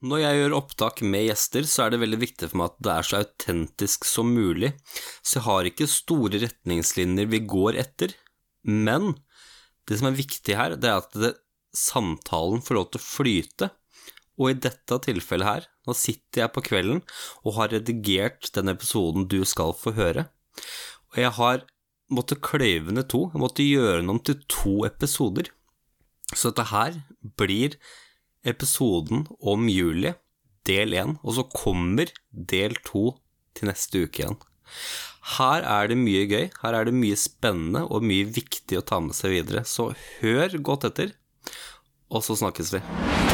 Når jeg gjør opptak med gjester, så er det veldig viktig for meg at det er så autentisk som mulig, så jeg har ikke store retningslinjer vi går etter, men det som er viktig her, det er at det, samtalen får lov til å flyte, og i dette tilfellet her, nå sitter jeg på kvelden og har redigert den episoden du skal få høre, og jeg har måttet kløyve ned to, jeg måtte gjøre den om til to episoder, så dette her blir episoden om juli, del én, og så kommer del to til neste uke igjen. Her er det mye gøy, her er det mye spennende og mye viktig å ta med seg videre, så hør godt etter, og så snakkes vi.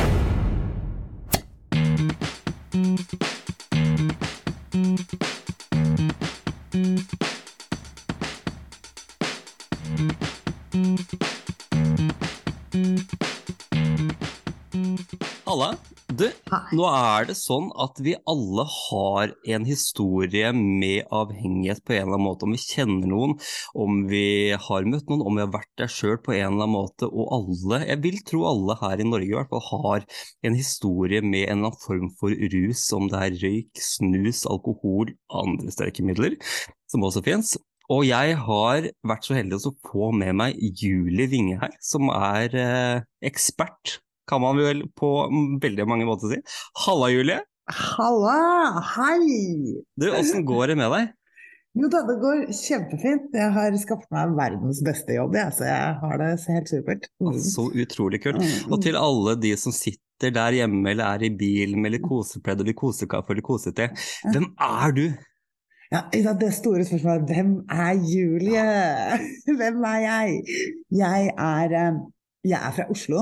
Du, nå er det sånn at vi alle har en historie med avhengighet på en eller annen måte. Om vi kjenner noen, om vi har møtt noen, om vi har vært der sjøl på en eller annen måte. Og alle, jeg vil tro alle her i Norge i hvert fall, har en historie med en eller annen form for rus, om det er røyk, snus, alkohol, andre sterke som også fins. Og jeg har vært så heldig å få med meg Julie Winge her, som er eh, ekspert kan man vel på veldig mange måter si. Halla, Julie. Halla, hei! Du, åssen går det med deg? Jo da, det går kjempefint. Jeg har skaffet meg verdens beste jobb, jeg, så jeg har det helt supert. Mm. Så utrolig kult. Mm. Og til alle de som sitter der hjemme eller er i bilen eller kosepledd eller kosekaffe eller kosete, hvem er du? Ja, Det store spørsmålet hvem er Julie? Hvem er jeg? Jeg er, eh, jeg er fra Oslo.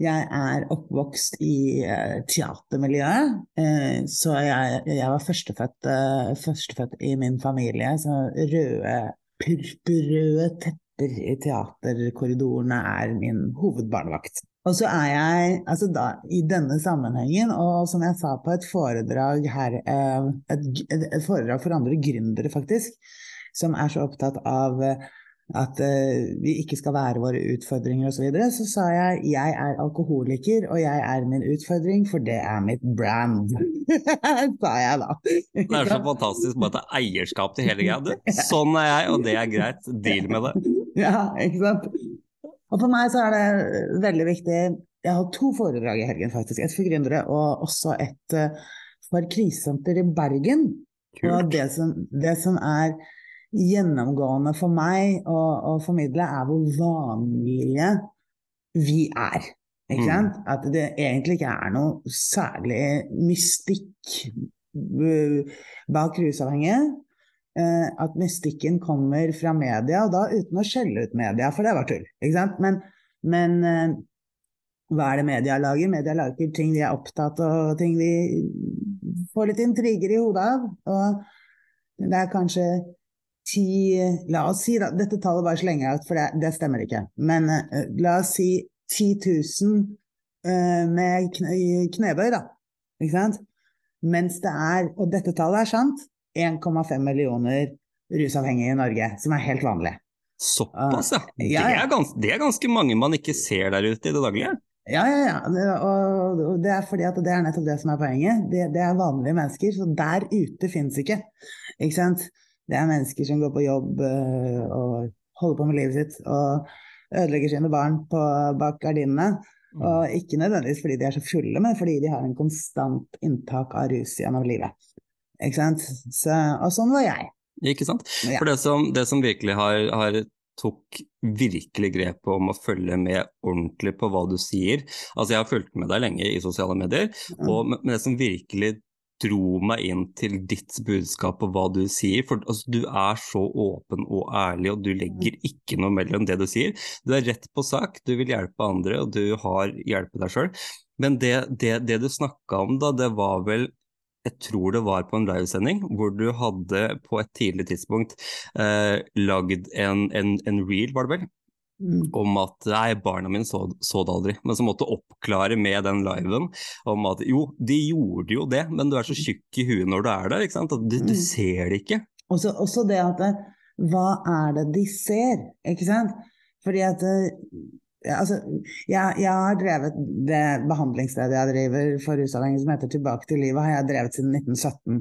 Jeg er oppvokst i uh, teatermiljøet, uh, så jeg, jeg var førstefødt, uh, førstefødt, i min familie. Så røde, purpurrøde tepper i teaterkorridorene er min hovedbarnevakt. Og så er jeg, altså da, i denne sammenhengen, og som jeg sa på et foredrag her, et, et foredrag for andre gründere, faktisk, som er så opptatt av at uh, vi ikke skal være våre utfordringer osv., så, videre, så sa jeg jeg er alkoholiker, og jeg er min utfordring, for det er mitt brand. sa jeg da. det er så fantastisk med ta er eierskap til hele greia. Sånn er jeg, og det er greit. Deal med det. ja, ikke sant. Og for meg så er det veldig viktig Jeg har to foredrag i helgen, faktisk. Et for gründere og også et uh, for krisesenter i Bergen. Kult. Og det som, det som er gjennomgående for meg å, å formidle, er hvor vanlige vi er. Mm. At det egentlig ikke er noe særlig mystikk bak rusavhengige. Eh, at mystikken kommer fra media, og da uten å skjelle ut media, for det var tull. Men, men eh, hva er det media lager? Media lager ting vi er opptatt av, ting vi får litt intriger i hodet av. Og det er kanskje ti La oss si, da, dette tallet bare slenger jeg ut, for det, det, stemmer ikke. Men uh, la oss si 10 000 uh, med kne, knebøy, da. Ikke sant? Mens det er, og dette tallet er sant, 1,5 millioner rusavhengige i Norge, som er helt vanlig. Såpass, ja. Det, Er gans, det er ganske mange man ikke ser der ute i det daglige? Ja, ja, ja. Og det er fordi at det er nettopp det som er poenget. Det, det er vanlige mennesker, så der ute fins ikke. Ikke sant. Det er mennesker som går på jobb uh, og holder på med livet sitt og ødelegger sine barn på, bak gardinene. Mm. Og ikke nødvendigvis fordi de er så fulle, men fordi de har en konstant inntak av rus gjennom livet. Ikke sant? Så, og sånn var jeg. Ikke sant. For det som, det som virkelig har, har tok virkelig grepet om å følge med ordentlig på hva du sier. Altså Jeg har fulgt med deg lenge i sosiale medier, mm. og, men det som virkelig dro meg inn til ditt budskap og hva du sier. For altså, du er så åpen og ærlig, og du legger ikke noe mellom det du sier. Du er rett på sak, du vil hjelpe andre, og du har hjelpe deg sjøl. Men det, det, det du snakka om da, det var vel jeg tror det var på en livesending hvor du hadde på et tidlig tidspunkt eh, lagd en, en, en reel, var det vel? Mm. om at nei, barna mine så, så, det aldri. Men så måtte oppklare med den liven om at jo, de gjorde jo det, men du er så tjukk i huet når du er der. ikke sant? At du, du mm. ser det ikke. Også, også det at Hva er det de ser? Ikke sant? Fordi at altså, jeg, jeg har drevet det behandlingsstedet jeg driver for rusavhengige som heter Tilbake til livet, har jeg drevet siden 1917.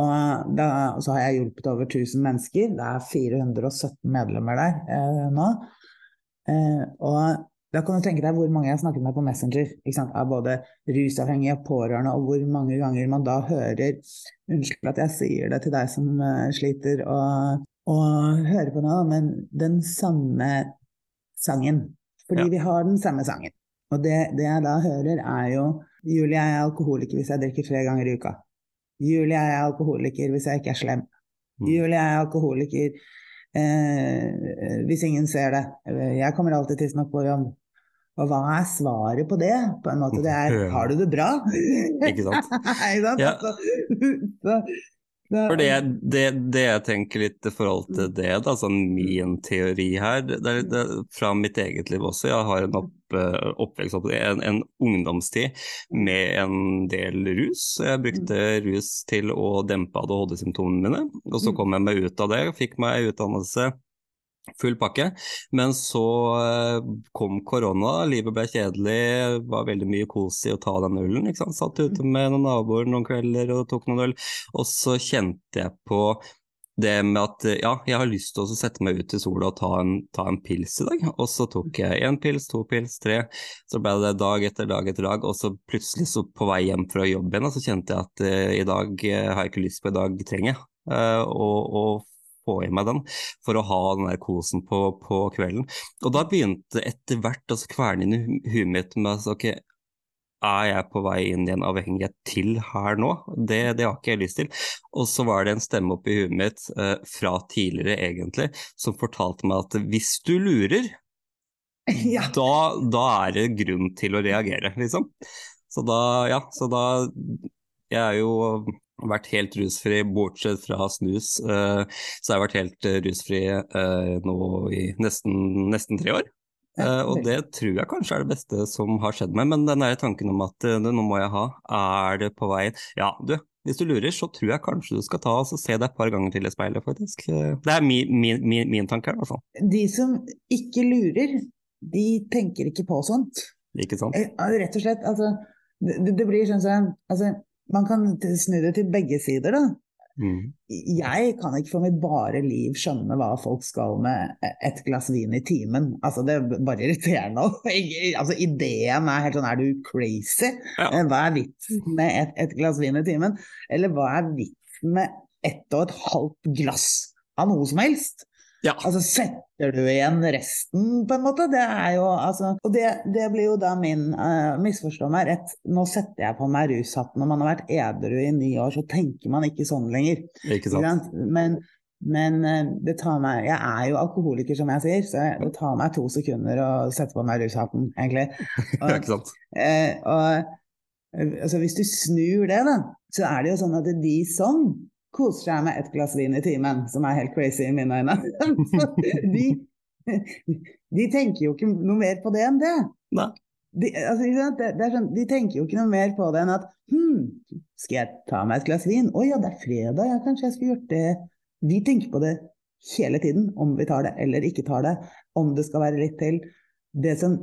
Og da, så har jeg hjulpet over 1000 mennesker. Det er 417 medlemmer der eh, nå. Eh, og da kan du tenke deg hvor mange jeg har snakket med på Messenger, av både rusavhengige og pårørende, og hvor mange ganger man da hører Unnskyld at jeg sier det til deg som uh, sliter og, og hører på nå, men den samme sangen fordi ja. vi har den samme sangen. Og det, det, jeg da hører, er jo Julie, jeg er alkoholiker hvis jeg drikker tre ganger i uka. Julie, jeg er alkoholiker hvis jeg ikke er slem. Mm. Julie, jeg er alkoholiker eh, hvis ingen ser det. Jeg kommer alltid tidsnok på jobb. Og hva er svaret på det? På en måte det er 'har du det bra'? Ikke sant? ja. så, for det, det, det, jeg tenker litt i forhold til det, da, sånn min teori her, det er, det er fra mitt eget liv også. Jeg har en opp, eh, oppvekst, en, en, ungdomstid med en del rus. Jeg brukte rus til å dempe ADHD-symptomene mine, og så mm. kom jeg meg ut av det. Fikk meg utdannelse full pakke. Men så eh, kom korona, livet ble kjedelig, var veldig mye kos i å ta den ølen. ikke sant? Satt ute med noen naboer noen kvelder og tok noen øl. Og så kjente jeg på det med at ja, jeg har lyst til å sette meg ut i sola og ta en, ta en pils i dag. Og så tok jeg én pils, to pils, tre. Så ble det dag etter dag etter dag. Og så plutselig så på vei hjem fra jobb igjen, så kjente jeg at uh, i dag uh, har jeg ikke lyst på, i dag trenger jeg. Uh, og, og få i meg den for å ha den der kosen på, på kvelden. Og da begynte etter hvert altså kverne inn i huet mitt med altså, ok, er jeg på vei inn i en avhengighet til her nå? Det, det har ikke jeg lyst til. Og så var det en stemme oppi huet mitt eh, fra tidligere, egentlig, som fortalte meg at hvis du lurer, ja. da, da, er det grunn til å reagere, liksom. Så da, ja, så da Jeg er jo vært helt rusfri, bortsett fra snus. Uh, så jeg har vært helt uh, rusfri uh, nå i nesten, nesten tre år. og det tror jeg kanskje er det beste som har skjedd meg. Men den der tanken om at nå må jeg ha, er det på vei Ja, du, hvis du lurer, så tror jeg kanskje du skal ta og se deg et par ganger til i speilet, faktisk. Det er min, min, min, min tanke, i hvert fall. De som ikke lurer, de tenker ikke på sånt. Ikke sant? Rett og slett. Altså, det, det blir sånn som altså, man kan snu det til begge sider, da. Mm. Jeg kan ikke for mitt bare liv skjønne hva folk skal med et glass vin i timen. Altså, det er bare irriterende. altså, ideen er helt sånn Er du crazy? Ja. Eh, hva er vitsen med et, et, glass vin i timen? Eller hva er vitsen med ett og et halvt glass av noe som helst? Ja. Altså setter du igjen resten, på en måte? Det er jo altså Og det, det blir jo da min uh, Misforstå meg rett, nå setter jeg på meg rushatten. Når man har vært edru i ni år, så tenker man ikke sånn lenger. Ikke sant? Men, men uh, det tar meg Jeg er jo alkoholiker, som jeg sier, så det tar meg to sekunder å sette på meg rushatten, egentlig. Og, ikke sant? Uh, og altså, hvis du snur det, da, så er det jo sånn at det de som koser seg med ett glass vin i timen, som er helt crazy i mine øyne. de, de, tenker jo ikke noe mer på det enn det. De, altså, det, det sånn, de, tenker jo ikke noe mer på det enn at hm, skal jeg ta meg et glass vin? Å ja, det er fredag, ja, kanskje jeg skulle gjort det. Vi tenker på det hele tiden, om vi tar det eller ikke tar det, om det skal være litt til. Det som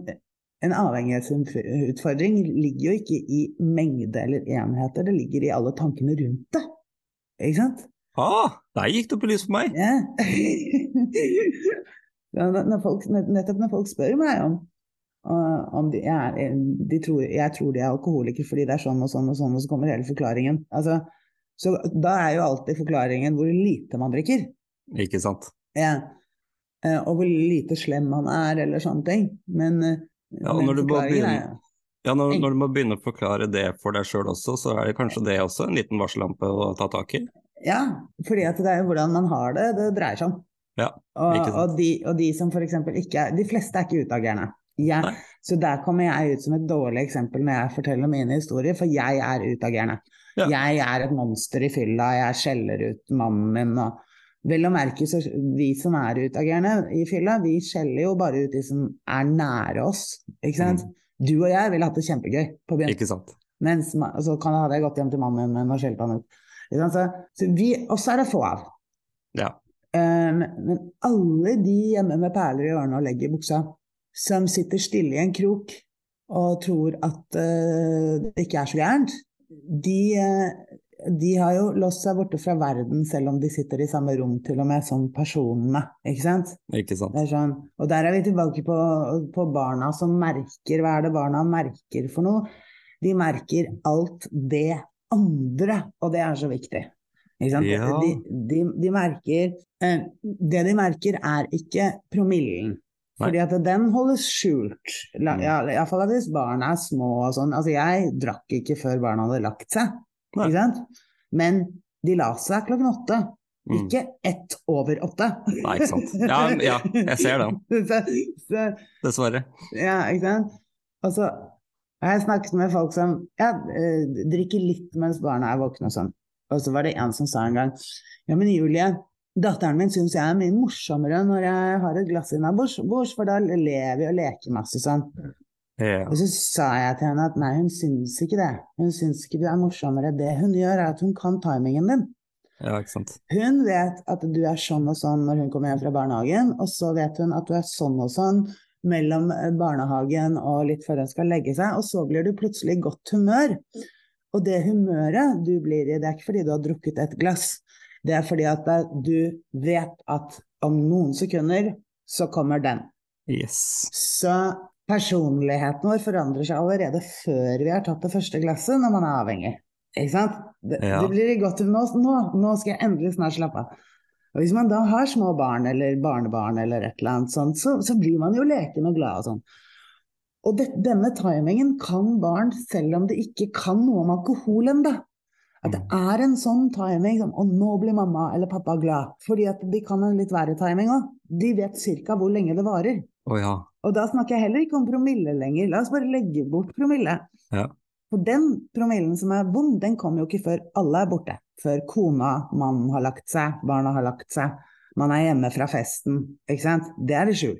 en avhengighetsutfordring ligger jo ikke i mengde eller enheter, det ligger i alle tankene rundt det. Ikke sant? Ah, der gikk det opp i lys for meg! Ja. når folk, nettopp når folk spør meg om, om de, er, de tror, jeg tror de er alkoholiker fordi det er sånn og sånn og sånn, og så kommer hele forklaringen. Altså, så da er jo alltid forklaringen hvor lite man drikker. Ikke sant. Ja. Eh, og hvor lite slem man er, eller sånne ting. Men, når du bare begynner... er ja, når, når, du må begynne å forklare det for deg sjøl også, så er det kanskje det også en liten varsellampe å ta tak i? Ja, fordi det er jo hvordan man har det det dreier seg om. Ja, og, og, de, og de som f.eks. ikke er De fleste er ikke utagerende. Jeg, så der kommer jeg ut som et dårlig eksempel når jeg forteller mine historier, for jeg er utagerende. Ja. Jeg er et monster i fylla, jeg skjeller ut mannen min og Vel å merke så vi som er utagerende i fylla, vi skjeller jo bare ut de som er nære oss, ikke sant. Mm. Du og jeg ville hatt det kjempegøy på byen. Ikke sant. Mens så kan jeg, hadde jeg gått hjem til mannen min og skjelt han ut. Så, så vi, også er det få av. Ja. Um, men alle de hjemme med perler i ørene og legg i buksa som sitter stille i en krok og tror at uh, det ikke er så gærent, de, uh, de, har jo låst seg borte fra verden selv om de sitter i samme rom til og med som personene. Ikke sant? Ikke sant. Sånn. Og der er vi tilbake på, på barna som merker. Hva er det barna merker for noe? De merker alt det andre, og det er så viktig. Ja. De, de, de, merker eh, Det de merker, er ikke promillen. Nei. Fordi at den holdes skjult. Iallfall mm. ja, hvis barna er små og sånn. Altså, jeg drakk ikke før barna hadde lagt seg, ikke sant? Men de la seg klokken åtte. Mm. Ikke ett over åtte. Nei, ikke sant. Ja, ja jeg ser det Dessverre. Ja, ikke sant. Altså, jeg har snakket med folk som ja, eh, drikker litt mens barna er våkne og sånn. Og så var det en som sa en gang Ja, men Julie, datteren min syns jeg er mye morsommere når jeg har et glass innabords, for da lever vi og leker masse sånn. Ja. Og så sa jeg til henne at nei, hun syns ikke det. Hun syns ikke du er morsommere. Det hun gjør, er at hun kan timingen din. Ja. Hun vet at du er sånn og sånn når hun kommer hjem fra barnehagen, og så vet hun at du er sånn og sånn mellom barnehagen og litt før hun skal legge seg, og så blir du plutselig i godt humør. Og det humøret du blir i, det er ikke fordi du har drukket et glass, det er fordi at du vet at om noen sekunder så kommer den. Yes. Så personligheten vår forandrer seg allerede før vi har tatt det første glasset, når man er avhengig. Ikke sant? Det, ja. det blir i godt humør. Nå, nå skal jeg endelig snart slappe av. Og Hvis man da har små barn eller barnebarn eller et eller annet sånt, så, så blir man jo leken og glad og sånn. Og det, denne timingen kan barn selv om det ikke kan noe om alkohol ennå. At det mm. er en sånn timing som Og nå blir mamma eller pappa glad. Fordi at de kan en litt verre timing òg. De vet ca. hvor lenge det varer. Oh, ja. Og da snakker jeg heller ikke om promille lenger. La oss bare legge bort promille. Ja. For den promillen som er vond, den kommer jo ikke før alle er borte før kona, mannen har lagt seg, barna har lagt seg, man er hjemme fra festen, ikke sant. Det er det skjul.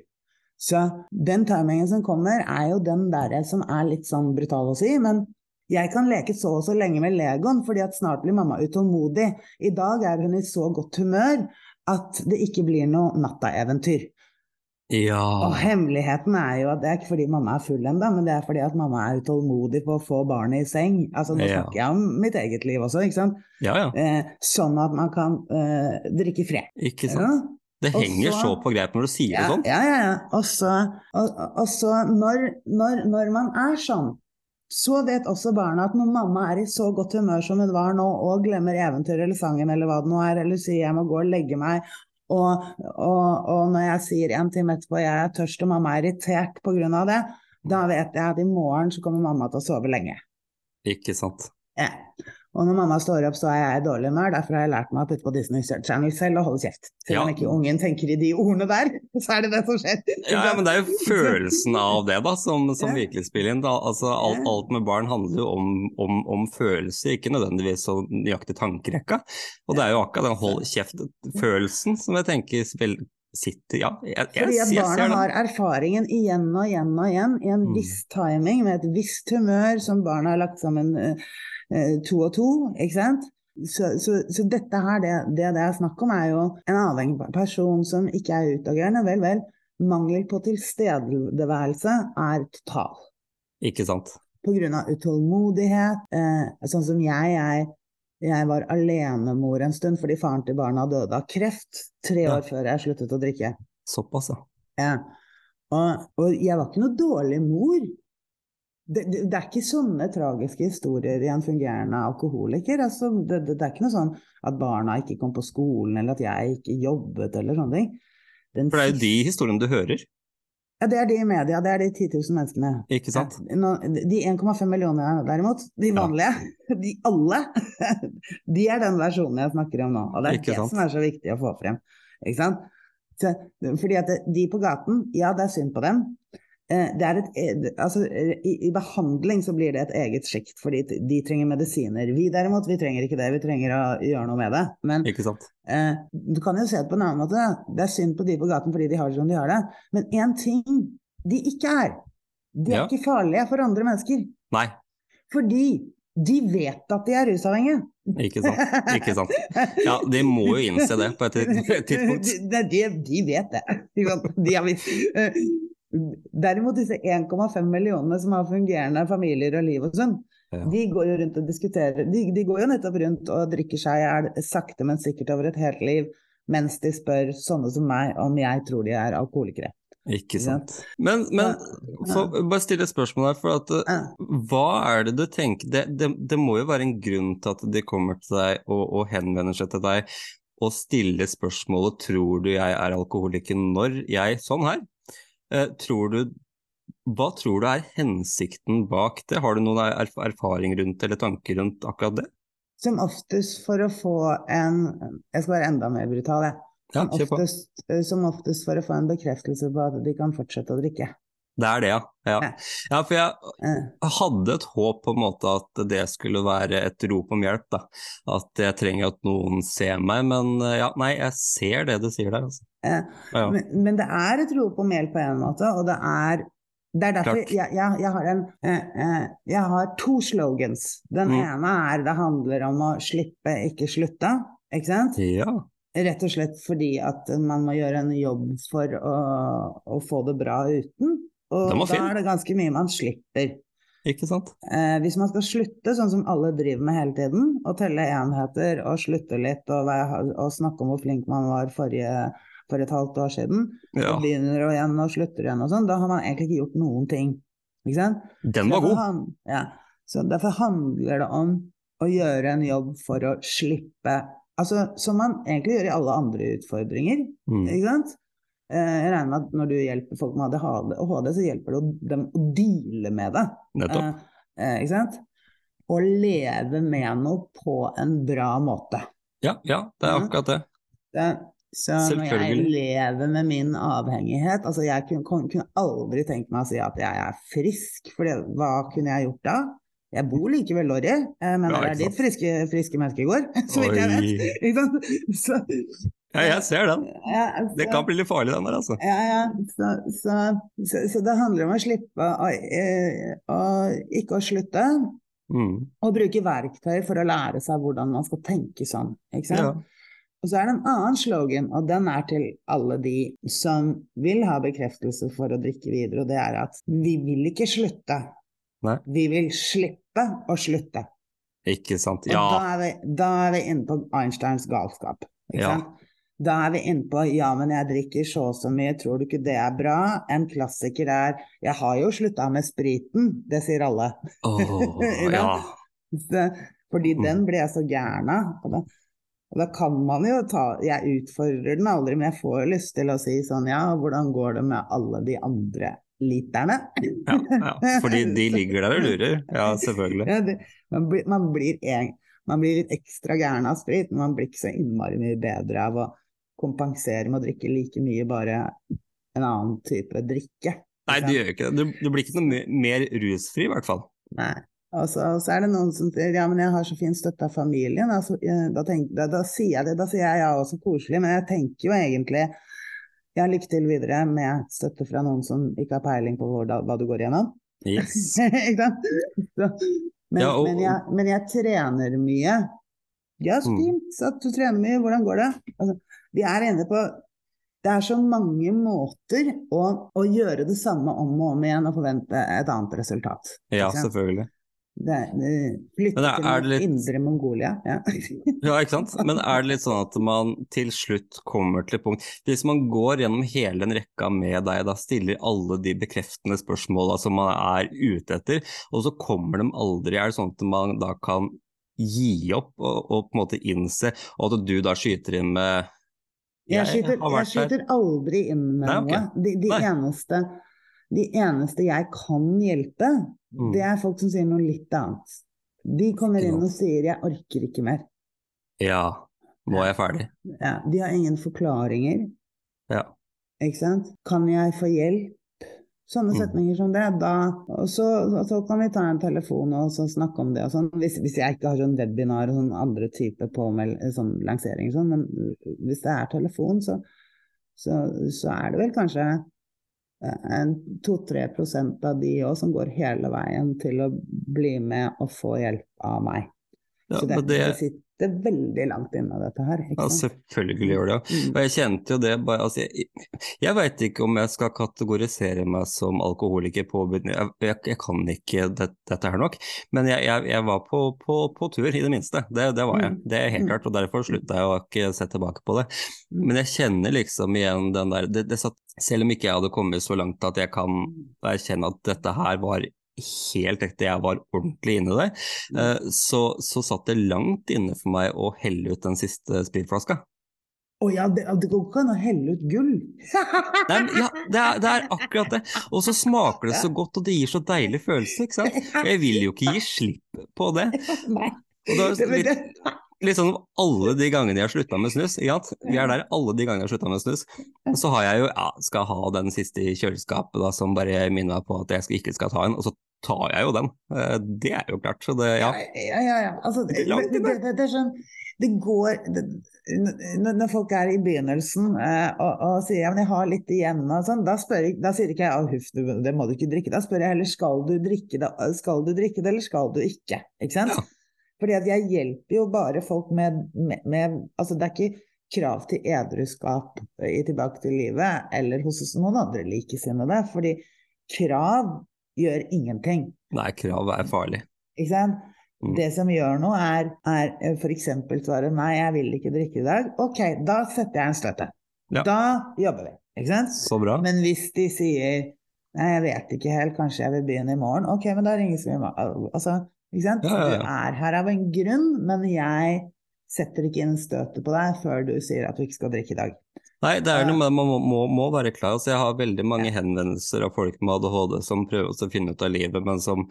Så den timingen som kommer, er jo den der som er litt sånn brutal å si, men jeg kan leke så og så lenge med legoen, fordi at snart blir mamma utålmodig. I dag er hun i så godt humør at det ikke blir noe nattaeventyr. Ja. Og hemmeligheten er jo at det er ikke fordi mamma er full ennå, men det er fordi at mamma er utålmodig på å få barnet i seng. Altså Nå ja. snakker jeg om mitt eget liv også, ikke sant. Ja, ja. Eh, sånn at man kan eh, drikke fred. Ikke sant. Det henger så, så på greip når du sier det sånn. Ja, ja, ja. Og så når, når, når man er sånn, så vet også barna at når mamma er i så godt humør som hun var nå, og glemmer eventyret eller sangen eller hva det nå er, eller sier jeg må gå og legge meg, og, og, og, når jeg sier en time etterpå jeg er tørst og mamma er irritert pga. det, da vet jeg at i morgen så kommer mamma til å sove lenge. Ikke sant. Ja. Og når mamma står opp, så er jeg i dårlig humør. Derfor har jeg lært meg å putte på Disney Channel selv og holde kjeft. Selv om ikke ungen tenker i de ordene der, så er det det som skjer. Ja, ja men det er jo følelsen av det da, som, som ja. virkelig spiller inn. Altså, alt, alt, med barn handler jo om, om, om følelser, ikke nødvendigvis så nøyaktig tankerekka. Og det er jo akkurat den hold kjeft-følelsen som jeg tenker spiller sitter Ja, jeg, jeg, Fordi at barna har erfaringen igjen og igjen og igjen i en mm. viss timing, med et visst humør som barna har lagt sammen uh, to og to, ikke sant. Så, så, så dette her, det, det, det er snakk om, er jo en avhengig person som ikke er utagerende. Vel, vel. Mangel på tilstedeværelse er total. Ikke sant. På grunn av utålmodighet. Eh, sånn som jeg, jeg, jeg var alenemor en stund fordi faren til barna døde av kreft tre år før jeg sluttet å drikke. Såpass, ja. ja. Og, og jeg var ikke noe dårlig mor det, det, det, er ikke sånne tragiske historier i en fungerende alkoholiker. Altså, det, det, er ikke noe sånn at barna ikke kom på skolen, eller at jeg ikke jobbet, eller sånne ting. Den For det er jo de historiene du hører? Ja, det er de i media. Det er de 10 000 menneskene. Ikke sant? De 1,5 millioner derimot, de vanlige, ja. de alle, de er den versjonen jeg snakker om nå. Og det er ikke det sant? som er så viktig å få frem. Ikke sant? Så, fordi at de på gaten, ja det er synd på dem. Eh, det et, e, altså, i, i, behandling så blir det et eget sjikt, fordi de trenger medisiner. Vi derimot, vi trenger ikke det, vi trenger å gjøre noe med det. Men eh, du kan jo se det på en annen måte. Det er synd på de på gaten fordi de har det som de har det. Men én ting de ikke er, de er ja. ikke farlige for andre mennesker. Nei. Fordi de vet at de er rusavhengige. Ikke sant. Ikke sant. Ja, de må jo innse det på et tidspunkt. De, de, de vet det. De har visst Derimot disse 1,5 millionene som har fungerende familier og liv og sånn, Ja. de går jo rundt og diskuterer de, de går jo nettopp rundt og drikker seg i hjel sakte, men sikkert over et helt liv, mens de spør sånne som meg om jeg tror de er alkoholikere. Ikke sant. Men, men for, bare stille et spørsmål her, for at hva er det du tenker det, det, det må jo være en grunn til at de kommer til deg og, og henvender seg til deg og stiller spørsmålet 'tror du jeg er alkoholiker når jeg Sånn her. Eh, tror du Hva tror du er hensikten bak det? Har du noen erf erfaring rundt eller tanker rundt akkurat det? Som oftest for å få en Jeg skal være enda mer brutal, jeg. Som oftest, eh, som oftest for å få en bekreftelse på at de kan fortsette å drikke. Det er det, ja. ja. Ja. For jeg hadde et håp på en måte at det skulle være et rop om hjelp. da. At jeg trenger at noen ser meg, men eh, ja, nei, jeg ser det du sier der. altså. Eh, Ja. Men, men det er et rop om hjelp på en måte, og det er det er derfor jeg, jeg, jeg, har en, eh, eh, jeg har to slogans. Den Mm. ene er det handler om å slippe, ikke slutte. Ikke sant? ja. Rett og slett fordi at man må gjøre en jobb for å, å få det bra uten. Og da fin. er det ganske mye man slipper. Ikke sant? Eh, hvis man skal slutte, sånn som alle driver med hele tiden, å telle enheter og slutte litt og, være, og snakke om hvor flink man var forrige, for et halvt år siden, Ja. og begynner og igjen og slutter igjen og sånn, da har man egentlig ikke gjort noen ting. Ikke sant? Den var god. han- ja. Så derfor handler det om å gjøre en jobb for å slippe Altså som man egentlig gjør i alle andre utfordringer. Mm. Ikke sant? Eh, Jeg regner med at når du hjelper folk med ADHD, så hjelper det dem å deale med det. Nettopp. Eh, eh, ikke sant? Å leve med noe på en bra måte. Ja, ja, det er akkurat det. Det, så når jeg lever med min avhengighet altså Jeg kunne, kunne aldri tenkt meg å si at jeg er frisk, for det, hva kunne jeg gjort da? Jeg bor likevel Lorry, eh, men Ja, det er ikke dit friske, friske mennesker går, så vidt jeg vet. Ikke sant? Så, Ja, jeg ser den. ja, Det kan bli litt farlig, den der, altså. Ja, ja. Så, så, så, så det handler om å slippe å, eh, å ikke å slutte, Mm. og bruke verktøy for å lære seg hvordan man skal tenke sånn. Ikke sant? Ja. Og så er det en annen slogan, og den er til alle de som vil ha bekreftelse for å drikke videre, og det er at vi vil ikke slutte. Nei. Vi vil slippe å slutte. Ikke sant. Og da, er vi, da er vi inne på Einsteins galskap. Ikke Ja. sant? Da er vi inne på ja, men jeg drikker så og så mye, tror du ikke det er bra? En klassiker er jeg har jo slutta med spriten, det sier alle. Åh, ja. Fordi Mm. den ble jeg så gæren av. Og da, kan man jo ta Jeg utfordrer den aldri, men jeg får lyst til å si sånn ja, hvordan går det med alle de andre literne? Ja, ja. Fordi de ligger der og lurer. Ja, selvfølgelig. Ja, det, man, blir, man, blir en, man blir litt ekstra gæren av sprit, men man blir ikke så innmari mye bedre av å kompensere med å drikke like mye, bare en annen type drikke. Nei, du gjør ikke det. Du, du blir ikke noe mer rusfri, i hvert fall. Nei. Og så, og så er det noen som sier ja, men jeg har så fin støtte av familien. Altså, eh, da, tenk, da, da sier jeg det, da sier jeg ja, også koselig, men jeg tenker jo egentlig ja, lykke til videre med støtte fra noen som ikke har peiling på hvor, da, hva du går igjennom. Yes. Ikke sant? Så, men, Ja, og- men, jeg, men jeg trener mye. Ja, så Mm. fint så at du trener mye. Hvordan går det? Altså, vi er inne på Det er så mange måter å, å gjøre det samme om og om igjen og forvente et annet resultat. Ja, selvfølgelig. Det, det, flytte er- til er litt- indre Mongolia. Ja. Ja, ikke sant. Men er det litt sånn at man til slutt kommer til et punkt Hvis man går gjennom hele den rekka med deg, da stiller alle de bekreftende spørsmåla som man er ute etter, og så kommer de aldri Er det sånn at man da kan gi opp og, og på en måte innse, og at du da skyter inn med Jeg skyter, jeg skyter aldri inn med Nei, okay. noe. De, de, eneste, de eneste jeg kan hjelpe, Mm. det er folk som sier noe litt annet. De kommer inn og sier 'jeg orker ikke mer'. Ja, nå er jeg ferdig. Ja, de har ingen forklaringer, Ja. ikke sant. 'Kan jeg få hjelp?' Sånne Mm. setninger som det. Da, og så, og så kan vi ta en telefon og så snakke om det og sånn. Hvis, hvis jeg ikke har sånn webinar og sånn andre type påmeld, sånn lansering og sånn, men hvis det er telefon, så, så, så er det vel kanskje 2-3 prosent av de òg som går hele veien til å bli med og få hjelp av meg. ja så det, det, det, er veldig langt inne, dette her. Ja, selvfølgelig gjør det det. Mm. Og jeg kjente jo det bare altså, Jeg, jeg veit ikke om jeg skal kategorisere meg som alkoholiker på jeg, jeg, jeg kan ikke det, dette her nok, men jeg, jeg var på, på, på, tur, i det minste. Det, det, var jeg. Mm. Det er helt mm. klart, og derfor slutta jeg å ikke se tilbake på det. Men jeg kjenner liksom igjen den der det, det satt, Selv om ikke jeg hadde kommet så langt at jeg kan erkjenne at dette her var helt ekte, jeg var ordentlig inne i det, mm. eh, så, så satt det langt inne for meg å helle ut den siste spritflaska. Å oh ja, det, det, går ikke an å helle ut gull! Nei, ja, det er, det er, akkurat det. Og så smaker det så godt, og det gir så deilig følelse, ikke sant. Jeg vil jo ikke gi slipp på det. Nei. Og da, litt, litt sånn alle de gangene jeg har slutta med snus, ja, vi er der alle de gangene jeg har slutta med snus, så har jeg jo, ja, skal ha den siste i kjøleskapet da, som bare minner meg på at jeg ikke skal ta en, og så tar jeg jo den. Eh, det er jo klart. Så det, ja. Ja, ja, ja. Altså, det, det, det, det, er sånn det går Når folk er i begynnelsen eh, og, og, sier ja, men jeg har litt igjen, og sånn, da, jeg, da sier ikke jeg huff, det må du ikke drikke. Da spør jeg heller skal du drikke det, skal du drikke det eller skal du ikke. Ikke sant? Ja. Fordi at jeg hjelper jo bare folk med, med, med Altså det er ikke krav til edruskap i Tilbake til livet eller hos noen andre likesinnede. Fordi krav gjør ingenting. Nei, krav er farlig. Ikke sant? Mm. Det som gjør noe, er, er f.eks. svaret 'nei, jeg vil ikke drikke i dag'. Ok, da setter jeg en støtte. Ja. Da jobber vi. Ikke sant? Så bra. Men hvis de sier 'nei, jeg vet ikke helt, kanskje jeg vil begynne i morgen', ok, men da ringes vi altså, ikke sant? Ja, ja, du er her av en grunn, men jeg setter ikke inn støtet på deg før du sier at du ikke skal drikke i dag. Nei, det er noe med man må, må, være klar. Altså, jeg har veldig mange henvendelser av folk med ADHD som prøver å finne ut av livet, men som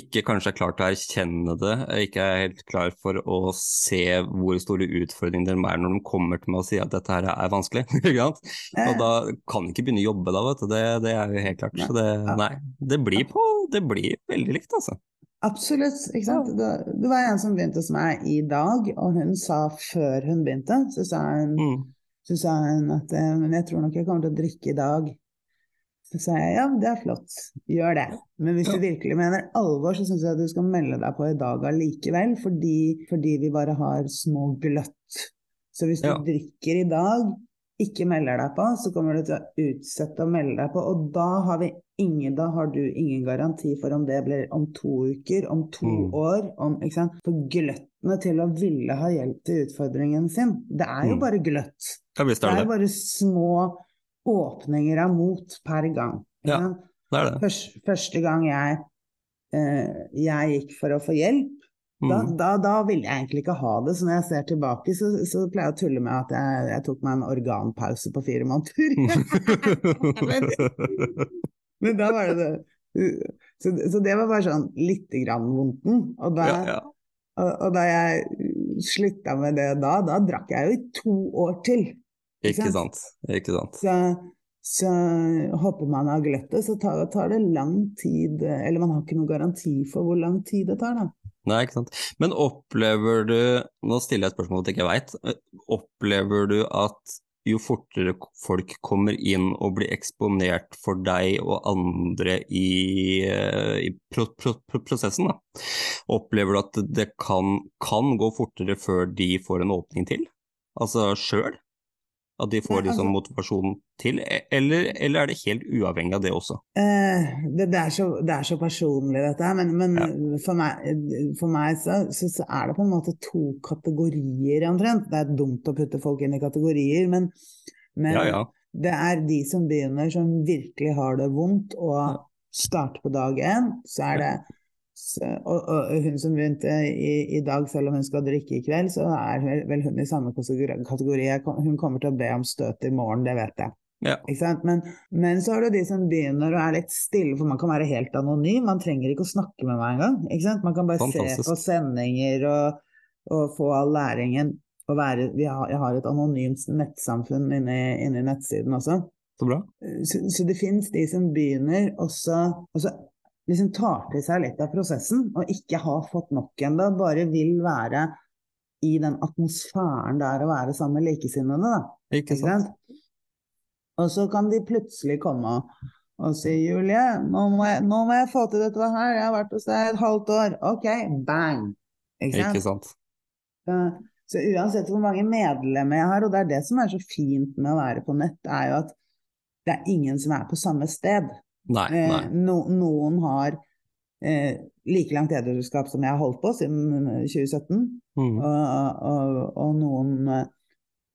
ikke kanskje er klar til å erkjenne det, ikke er helt klar for å se hvor store utfordringer de er når de kommer til meg og sier at dette her er vanskelig. og da kan de ikke begynne å jobbe da, vet du. Det, det er jo helt klart. Så det, nei, det blir, på, det blir veldig likt, altså. Absolutt. ikke sant? Det, det var en som begynte hos meg i dag, og hun sa før hun begynte, så sa hun mm så sa hun at eh, men jeg tror nok jeg kommer til å drikke i dag. Så sa jeg ja, det er flott, gjør det. Men hvis du virkelig mener alvor, så syns jeg at du skal melde deg på i dag allikevel, fordi, fordi vi bare har små gløtt. Så hvis du ja. drikker i dag, ikke melder deg på, så kommer du til å utsette å melde deg på. Og da har, ingen, da har du ingen garanti for om det blir om to uker, om to mm. år. Om, For gløttene til å ville ha hjelp til utfordringen sin, det er jo mm. bare gløtt. Det, er bare små åpninger av mot per gang. Ja, det det. Først, første gang jeg, eh, jeg, gikk for å få hjelp. Da, da, da, ville jeg egentlig ikke ha det. Så når jeg ser tilbake, så, så pleier jeg å tulle med at jeg, jeg, tok meg en organpause på fire måneder. men, da var det det. Så, så, det var bare sånn lite grann vondten. Og da, ja, ja. Og, og da jeg slutta med det da, da drakk jeg jo i to år til. Ikke sant. Ikke sant. Så, så hopper man av gløttet, så tar, tar, det lang tid Eller man har ikke noen garanti for hvor lang tid det tar, da. Nei, ikke sant. Men opplever du Nå stiller jeg et spørsmål at jeg ikke veit. Opplever du at jo fortere folk kommer inn og blir eksponert for deg og andre i, i pro, pro, pro, prosessen, da. opplever du at det kan, kan, gå fortere før de får en åpning til? Altså sjøl? At de får liksom altså, motivasjon til, eller, eller, er det helt uavhengig av det også? Eh, det, det, er så, det, er så, personlig dette her, men, men ja. for meg, for meg så, så, så, er det på en måte to kategorier omtrent. Det er dumt å putte folk inn i kategorier, men, men ja, ja. det er de som begynner som virkelig har det vondt og starter på dag én, så er det og, og, hun som begynte i, i, dag, selv om hun skal drikke i kveld, så er vel hun i samme kategori. Hun kommer til å be om støt i morgen, det vet jeg. Ja. Men, men, så er det de som begynner å er litt stille, for man kan være helt anonym. Man trenger ikke å snakke med meg engang. Man kan bare Fantastisk. se på sendinger og, og få all læringen. Være, har, jeg har et anonymt nettsamfunn inni, inni nettsiden også. Så bra. Så, så det fins de som begynner, og så liksom tar til seg litt av prosessen, og ikke har fått nok ennå, bare vil være i den atmosfæren der å være sammen med likesinnede. Da. Ikke sant? Og så kan de plutselig komme og, og si 'Julie, nå må, jeg, nå må, jeg, få til dette her, jeg har vært hos deg et halvt år'. Ok, bang! Ikke sant? Ikke sant? Så, så uansett hvor mange medlemmer jeg har, og det er det som er så fint med å være på nett, er jo at det er ingen som er på samme sted. Nei, Eh, nei. no, noen har eh, like langt edruskap som jeg har holdt på siden eh, 2017, Mm. og, og, og noen eh,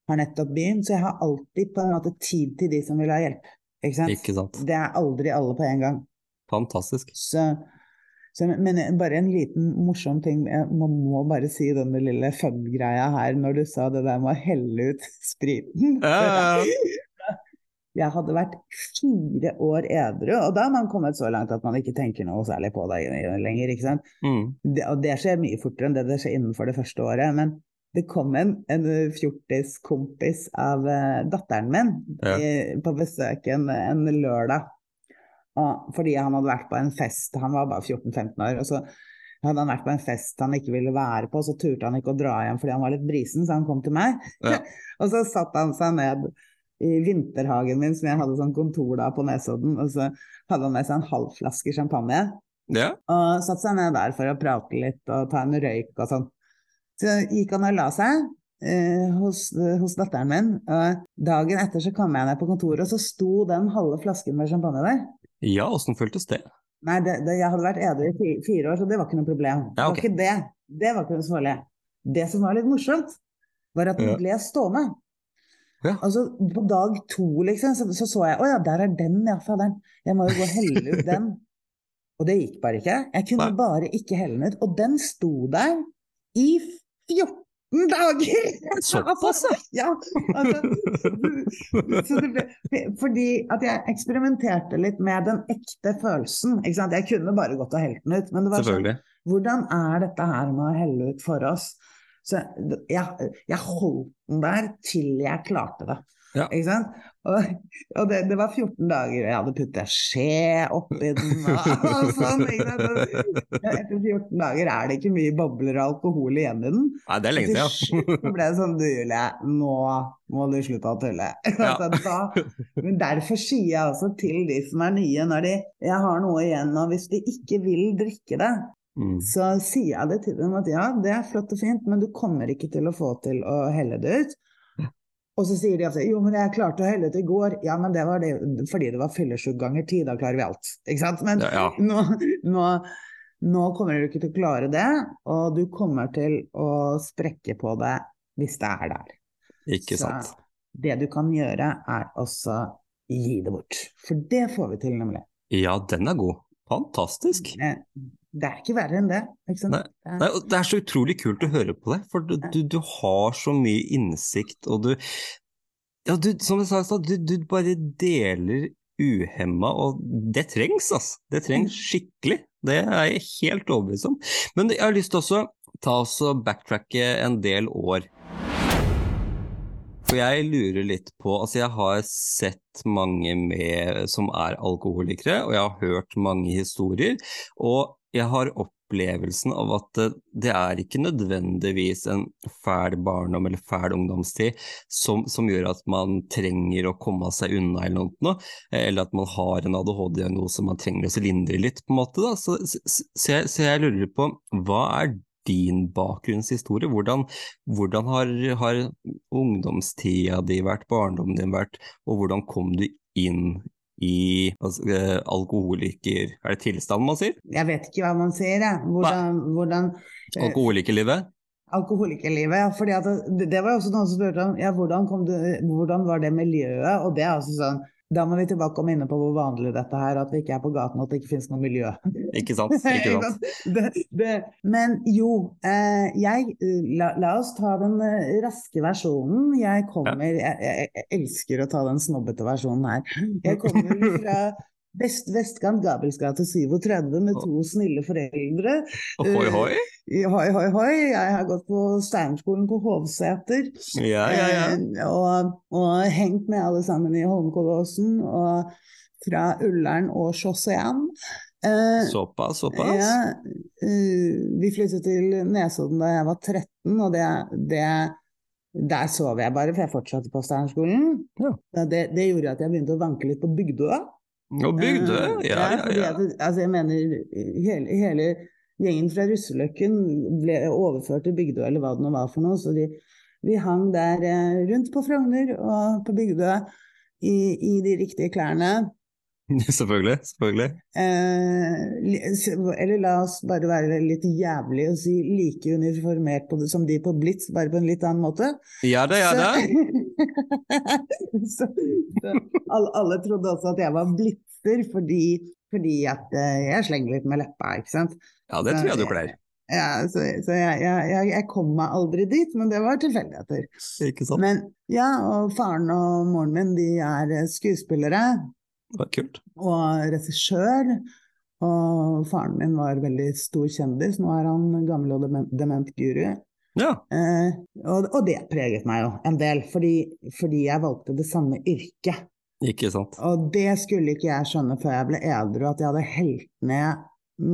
har nettopp begynt, så jeg har alltid på en måte tid til de som vil ha hjelp. Ikke sant? Ikke sant. Det er aldri alle på en gang. Fantastisk. Så, så, men bare en liten morsom ting, Man må, må bare si denne lille fun-greia her når du sa det der med å helle ut spriten. Ja, ja, ja. Jeg hadde vært fire år edru, og da har man kommet så langt at man ikke tenker noe særlig på det lenger. ikke sant? Mm. Det, og det skjer mye fortere enn det det skjer innenfor det første året. Men det kom en, en fjortiskompis av uh, datteren min Ja. i, på besøk en, en lørdag. Og, fordi han hadde vært på en fest, han var bare 14-15 år. og så hadde han vært på en fest han ikke ville være på, så turte han ikke å dra hjem fordi han var litt brisen, så han kom til meg. Ja. og så satte han seg ned i vinterhagen min, som jeg hadde sånn kontor da på Nesodden, og så hadde han med seg en halv flaske champagne. Ja. Og satte seg ned der for å prate litt og ta en røyk og sånn. Så gikk han og la seg eh, hos, hos datteren min. Og dagen etter så kom jeg ned på kontoret, og så sto den halve flasken med champagne der. ja, åssen føltes det? Nei, det, det, jeg hadde vært edru i fire år, så det var ikke noe problem. Ja, okay. Det var ikke det. Det var ikke noe farlig. Det som var litt morsomt, var at den ble stående. Ja. Altså, på dag to, liksom, så så, så jeg Å ja, der er den, ja, faderen. Jeg må jo gå og helle ut den. Og det gikk bare ikke. Jeg kunne Nei. bare ikke helle den ut. Og den sto der i 14 dager! Såpass, ja! Altså, så det ble, fordi at jeg eksperimenterte litt med den ekte følelsen. Ikke sant? Jeg kunne bare gått og helt den ut. Men det var sånn, hvordan er dette her med å helle ut for oss? Så jeg, jeg holdt den der til jeg klarte det. Ja. Ikke sant? Og, og det, det var 14 dager, og jeg hadde puttet skje oppi den og, og sånn. Etter 14 dager er det ikke mye bobler og alkohol igjen i den. Nei, det er lenge siden. ja. så ble det sånn, du Julie, nå må du slutte å tulle. Altså, da, men derfor sier jeg også til de som er nye, når de jeg har noe igjen, og hvis de ikke vil drikke det, Mm. så sier jeg det til dem at ja, det er flott og fint, men du kommer ikke til å få til å helle det ut. Og så sier de at jo, men jeg klarte å helle ut i går. Ja, men det var det fordi det var fyllesyk ganger ti, da klarer vi alt. Ikke sant? Men Ja, ja. nå, nå, nå kommer du ikke til å klare det, og du kommer til å sprekke på det hvis det er der. Ikke Så sant. det du kan gjøre, er også gi det bort. For det får vi til, nemlig. Ja, den er god. Fantastisk. Eh, Det er ikke verre enn det. Nei. Det Nei, og det er så utrolig kult å høre på deg, for du, du, du har så mye innsikt, og du Ja, du, som jeg sa i stad, du, du bare deler uhemma, og det trengs, altså. Det trengs skikkelig. Det er jeg helt overbevist om. Men jeg har lyst til også ta oss og backtracke en del år. For jeg lurer litt på Altså, jeg har sett mange med, som er alkoholikere, og jeg har hørt mange historier. Og jeg har opplevelsen av at det, det er ikke nødvendigvis en fæl barndom eller fæl ungdomstid som, som gjør at man trenger å komme seg unna eller noe, eller at man har en ADHD-diagnose man trenger å lindre litt, på en måte. Så, så, så, jeg, så jeg lurer på, hva er din bakgrunnshistorie? Hvordan, hvordan har, har ungdomstida di vært, barndommen din vært, og hvordan kom du inn i altså, alkoholiker... Er det tilstand man sier? Jeg vet ikke hva man sier, jeg. Hvordan, hvordan uh, Alkoholikerlivet? Alkoholikerlivet, ja. Fordi at det, det var jo også noen som spurte om ja, hvordan, kom du, hvordan var det miljøet? Og det er altså sånn Da må vi tilbake og minne på hvor vanlig dette er, at vi ikke er på gaten, og at det ikke finnes noe miljø. Ikke sant? Ikke sant? det, det. Men jo, eh, jeg la, la oss ta den eh, raske versjonen. Jeg kommer jeg, jeg, jeg elsker å ta den snobbete versjonen her. Jeg kommer fra Vest, vestkant Gabels gate 37 med to snille foreldre. Hoi, hoi? I Hoi, hoi, hoi. Jeg har gått på Steinerskolen på Hovseter. Ja, ja, ja. Eh, og, og hengt med alle sammen i Holmenkollåsen og fra Ullern og Chausseen. Eh, Såpass, såpass? ja, eh, vi flyttet til Nesodden da jeg var 13, og det, det der sov jeg bare, for jeg fortsatte på Steinerskolen. Ja. Det, det gjorde at jeg begynte å vanke litt på Bygdø. Og Bygdø? Eh, Ja, ja, ja. Altså, jeg mener, hele, hele gjengen fra Russeløkken ble overført til Bygdø, eller hva det nå var for noe. Så de, vi hang der eh, rundt på Frogner og på Bygdø i, i de riktige klærne. selvfølgelig. selvfølgelig. Eh, eller la oss bare være litt jævlig og si like uniformert det, som de på Blitz, bare på en litt annen måte. Ja da, ja da. så, så alle, alle, trodde også at jeg var blitzer fordi, fordi at eh, jeg slenger litt med leppa, ikke sant. Ja, det tror jeg du kler. Ja, så, så jeg, jeg, jeg, kom meg aldri dit, men det var tilfeldigheter. Ikke sant. Men ja, og faren og moren min de er skuespillere. Kult. Og regissør. Og faren min var veldig stor kjendis, nå er han gammel og dement guru. Ja. Eh, og, og, det preget meg jo en del, fordi, fordi, jeg valgte det samme yrket. Ikke sant. Og det skulle ikke jeg skjønne før jeg ble edru, at jeg hadde helt ned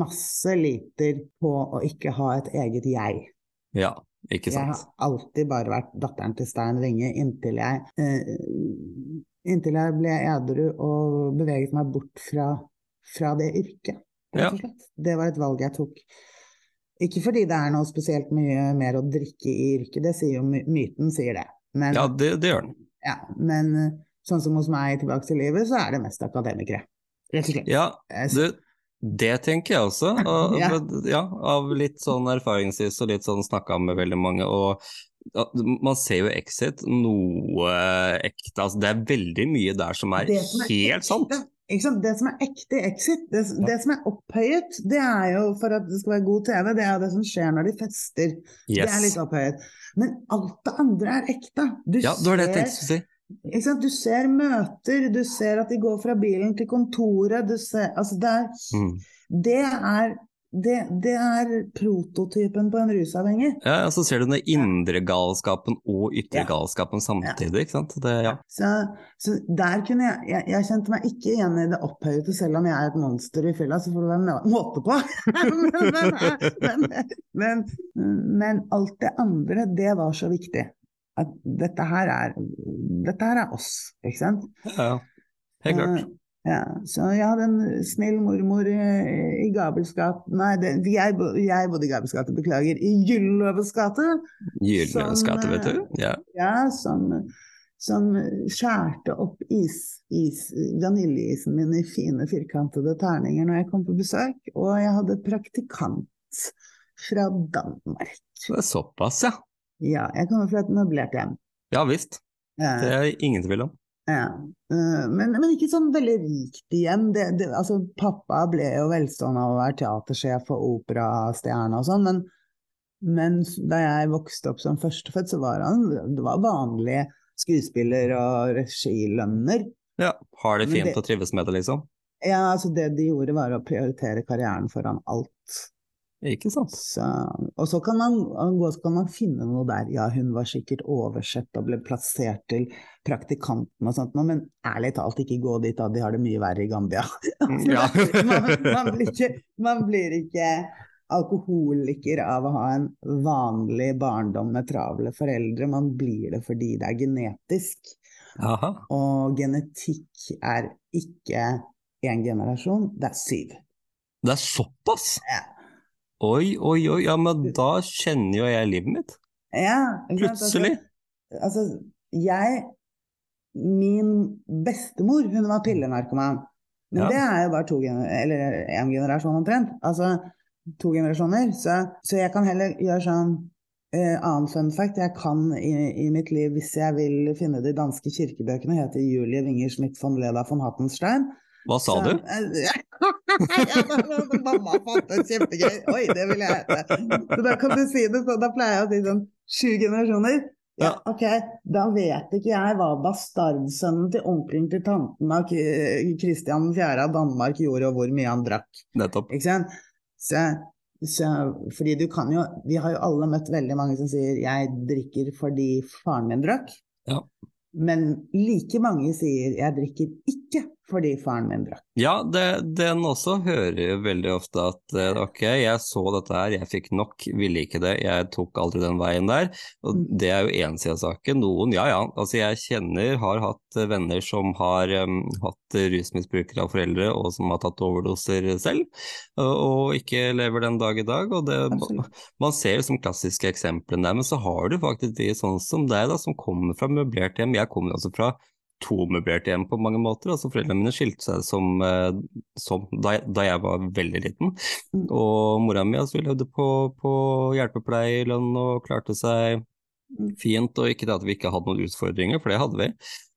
masse liter på å ikke ha et eget jeg. Ja, ikke sant. Jeg har alltid bare vært datteren til Stein Winge inntil jeg eh, Inntil jeg ble edru og beveget meg bort fra, fra det yrket, rett og slett. Ja. Det var et valg jeg tok. Ikke fordi det er noe spesielt mye mer å drikke i yrket, det sier jo myten sier det. Men, ja, det, det, gjør den. Ja, men eh, sånn som hos meg tilbake til livet, så er det mest akademikere. Rett og slett. Ja, du, det tenker jeg også. Og, ja. ja. av litt sånn erfaringsvis og litt sånn snakka med veldig mange. Og man ser jo Exit noe ekte. Altså, det er veldig mye der som er, som er helt ekte, sant. Det som er ekte i Exit, det, det, som er opphøyet, det er jo for at det skal være god TV, det er det som skjer når de fester. Yes. Det er litt opphøyet. Men alt det andre er ekte. Du ja, det var det jeg tenkte å si. Du ser møter, du ser at de går fra bilen til kontoret. Du ser, altså det, er, mm. det, er, det, det, er prototypen på en rusavhengig. Ja, og så ser du den indre galskapen og ytre ja. galskapen samtidig. ikke sant? ja. så, så, der kunne jeg, jeg, jeg kjente meg ikke igjen i det opphøyde, selv om jeg er et monster i fylla, så får det være måte på. men, men, men, men alt det andre, det var så viktig at dette her er, dette her er oss, ikke sant? Ja, helt klart. Ja, så jeg hadde en snill mormor i, i Gabelsgat Nei, det, jeg, jeg, bodde i Gabels gate, beklager. I Gylløves gate. Gylløves gate, vet du. Ja, ja som, som skjærte opp is, is, vaniljeisen min i fine, firkantede terninger når jeg kom på besøk. Og jeg hadde praktikant fra Danmark. Det er såpass, ja. Ja, jeg kommer fra et møblert hjem. Ja visst. Det er ingen tvil om. Ja. Eh, men, men, ikke sånn veldig rikt igjen. Det, det, altså, pappa ble jo velstående av å være teatersjef og operastjerne og sånn, men, men, da jeg vokste opp som førstefødt, så var han det var vanlige skuespiller- og regilønner. Ja, Har det fint det, og trives med det, liksom? Ja, altså det de gjorde var å prioritere karrieren foran alt. Ikke sant. Så, og så kan, man, så kan man finne noe der. Ja, hun var sikkert oversett og ble plassert til praktikanten og sånt, men ærlig talt, ikke gå dit da, de har det mye verre i Gambia. Ja. man, man, blir ikke, man blir ikke alkoholiker av å ha en vanlig barndom med travle foreldre, man blir det fordi det er genetisk. Aha. Og genetikk er ikke én generasjon, det er syv. Det er såpass? Ja. Oi, oi, oi, ja, men da kjenner jo jeg livet mitt. Ja, Plutselig. Altså, altså, jeg Min bestemor, hun var pillenarkoman. Men ja. det er jo bare to eller en generasjon omtrent. Altså to generasjoner. Så, så jeg kan heller gjøre sånn uh, annen fun fact. Jeg kan i, i, mitt liv, hvis jeg vil finne de danske kirkebøkene, heter Julie Winger Schmidt von Leda von Hattenstein. Hva sa så, du? Mamma fant det kjempegøy. Oi, det vil jeg hete. Så da kan du si det sånn. Da pleier jeg å si sånn sju generasjoner. Ja, ok, Da vet ikke jeg hva bastardsønnen til onkelen til tanten av Kristian 4. av Danmark gjorde, og hvor mye han drakk. Nettopp. Ikke sant? Så, så, fordi du kan jo Vi har jo alle møtt veldig mange som sier 'jeg drikker fordi faren min drakk'. Ja. Men like mange sier 'jeg drikker ikke fordi faren min drakk. Ja, det, den også hører jo veldig ofte at eh, ok, jeg så dette her, jeg fikk nok, ville ikke det, jeg tok aldri den veien der. Og Mm. det er jo én side av saken. Noen, ja ja, altså jeg kjenner, har hatt eh, venner som har um, hatt rusmisbrukere av foreldre og som har tatt overdoser selv, og, og ikke lever den dag i dag. og det, man ser liksom klassiske eksemplene der, men så har du faktisk de sånn som deg, da, som kommer fra møblert hjem. Jeg kommer altså fra to møblerte hjem på mange måter. altså Foreldrene mine skilte seg som, eh, som da, jeg, da jeg var veldig liten. Mm. Og mora mi altså, levde på, på hjelpepleierlønn og klarte seg Mm. fint, og ikke det at vi ikke hadde noen utfordringer, for det hadde vi.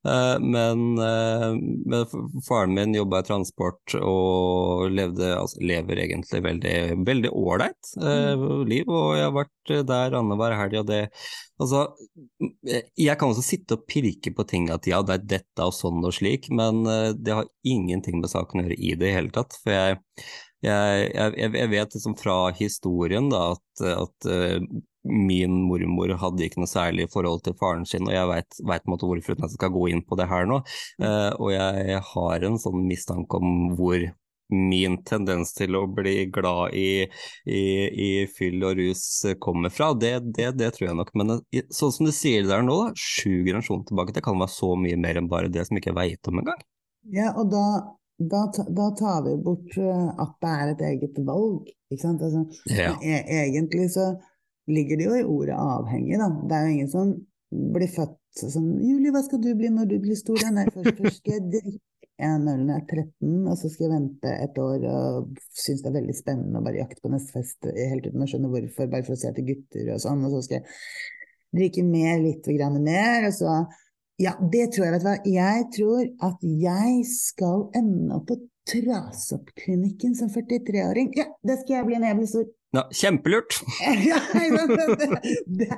Eh, Men, eh, men faren min jobba i transport og levde, altså, lever egentlig veldig veldig ålreit eh, liv, og jeg har vært der annenhver helg, og det Altså, jeg kan også sitte og pirke på ting at ja, det er dette og sånn og slik, men det har ingenting med saken å gjøre i det i hele tatt. For jeg, jeg, jeg, jeg vet liksom fra historien da at, at uh, min mormor hadde ikke noe særlig forhold til faren sin, og jeg veit hvorfor uten at jeg skal gå inn på det her nå. Uh, og jeg har en sånn mistanke om hvor min tendens til å bli glad i, i, i fyll og rus kommer fra, det, det, det tror jeg nok. Men eh, sånn som du sier det der nå, da, sju generasjoner tilbake, det kan være så mye mer enn bare det som ikke jeg veit om engang. Ja, og da, da, da tar vi bort eh, at det er et eget valg, ikke sant? Altså, Ja. e egentlig så ligger det jo i ordet avhengig, da. Det er jo ingen som blir født sånn Julie, hva skal du bli når du blir stor? Nei, først, først skal jeg drikke en øl når jeg er 13, og så skal jeg vente et år og synes det er veldig spennende å bare jakte på neste fest helt uten å skjønne hvorfor, bare for å se etter gutter og sånn, og så skal jeg drikke mer, litt grann mer, og så Ja, det tror jeg, vet du hva. Jeg tror at jeg skal ende opp på Trasoppklinikken som 43-åring. Ja, det skal jeg bli når jeg blir stor. Ja, kjempelurt! Ja, det, det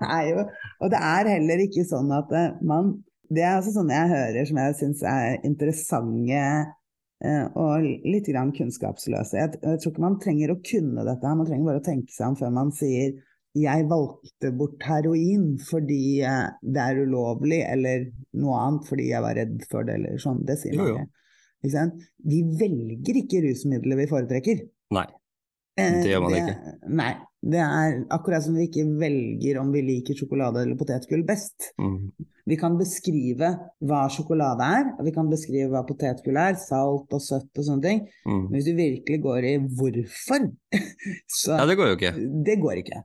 er jo Og det er heller ikke sånn at eh, man Det er altså sånne jeg hører som jeg syns er interessante eh, og litt grann kunnskapsløse. Jeg, jeg tror ikke man trenger å kunne dette, man trenger bare å tenke seg om før man sier jeg valgte bort heroin fordi eh, det er ulovlig, eller noe annet fordi jeg var redd for det, eller sånn. Det sier man jo. ikke. Vi velger ikke rusmidler vi foretrekker. Nei. Eh, Det gjør man det, ikke. Nei. Det er akkurat som vi ikke velger om vi liker sjokolade eller potetgull best. Mm. Vi kan beskrive hva sjokolade er, vi kan beskrive hva potetgull er, salt og søtt og sånne ting. Mm. Men hvis du virkelig går i hvorfor, så Ja, det går jo ikke. det går ikke.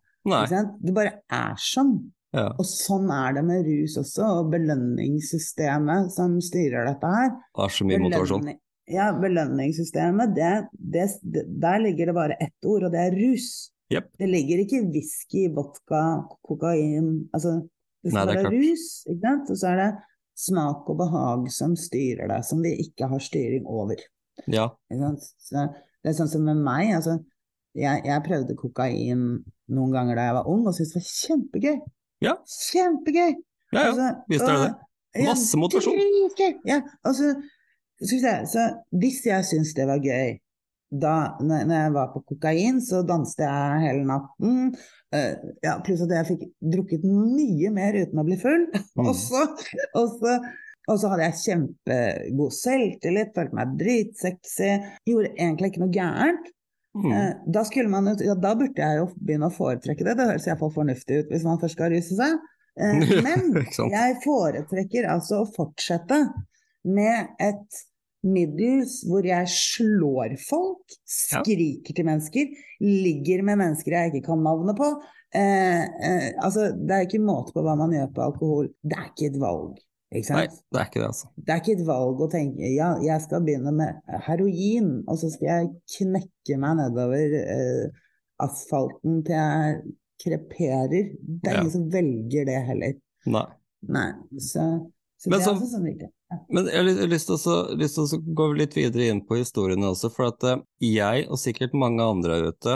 Det bare er sånn. Ja. Og sånn er det med rus også, og belønningssystemet som styrer dette her. Har så mye motivasjon. Belønning- Ja, belønningssystemet, det, det, det, der ligger det bare ett ord, og det er rus. Yep. Det ligger ikke whisky, vodka, kokain Altså, det Nei, det er være rus, ikke sant? Og så er det smak og behag som styrer deg, som vi ikke har styring over. Ja. Så det er sånn som med meg, altså. Jeg, jeg prøvde kokain noen ganger da jeg var ung, og syntes det var kjempegøy. Ja. Kjempegøy! Ja, ja. Altså, visst er det det. Masse motivasjon. Ja, altså, se, så hvis jeg syntes det var gøy da når jeg var på kokain, så danset jeg hele natten. Uh, ja, pluss at jeg fikk drukket mye mer uten å bli full. Mm. og, så, og, så, og så hadde jeg kjempegod selvtillit, følte meg dritsexy. Gjorde egentlig ikke noe gærent. Mm. Eh, Da, man, ja, da burde jeg jo begynne å foretrekke det. Det høres iallfall fornuftig ut hvis man først skal ruse seg. Eh, Men jeg foretrekker altså å fortsette med et middel hvor jeg slår folk, skriker til mennesker, ligger med mennesker jeg ikke kan navnet på. Eh, eh, altså, det er ikke måte på hva man gjør på alkohol. Det er ikke et valg. Ikke Nei, det er ikke det, altså. Det er ikke et valg å tenke ja, jeg skal begynne med heroin, og så skal jeg knekke meg nedover eh, asfalten til jeg kreperer. Det er Ja. ingen som velger det heller. Nei. Nei, så, så det det er så- altså sånn riktig. Men jeg har lyst- til å lyst til å gå litt videre inn på historiene også, for at eh, jeg, og sikkert mange andre ute,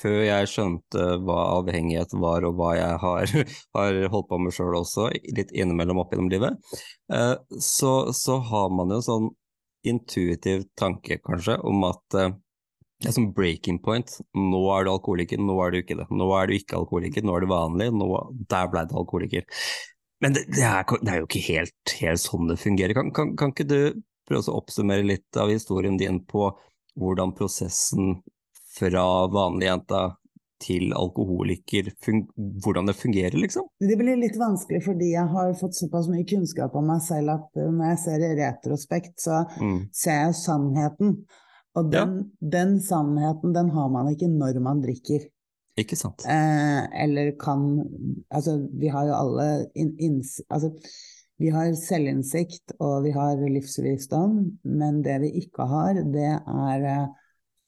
før jeg skjønte hva avhengighet var og hva jeg har, har holdt på med sjøl også, litt innimellom opp gjennom livet, eh, så, så har man jo en sånn intuitiv tanke kanskje om at eh, det er som breaking point. Nå er du alkoholiker, nå er du ikke det. Nå er du ikke alkoholiker, nå er du vanlig, nå, der ble du alkoholiker. Men det, det, er, det er jo ikke helt, helt sånn det fungerer. Kan, kan, kan ikke du prøve å oppsummere litt av historien din på hvordan prosessen fra vanlige jenta til alkoholiker, hvordan det fungerer, liksom? Det blir litt vanskelig fordi jeg har fått såpass mye kunnskap om meg selv at eh, når jeg ser i retrospekt, så mm. ser jeg sannheten. Og den, ja. den, sannheten, den har man ikke når man drikker. Ikke sant. Eh, eller kan Altså, vi har jo alle in, altså, vi har selvinnsikt og vi har livsvisdom, men det vi ikke har, det er eh,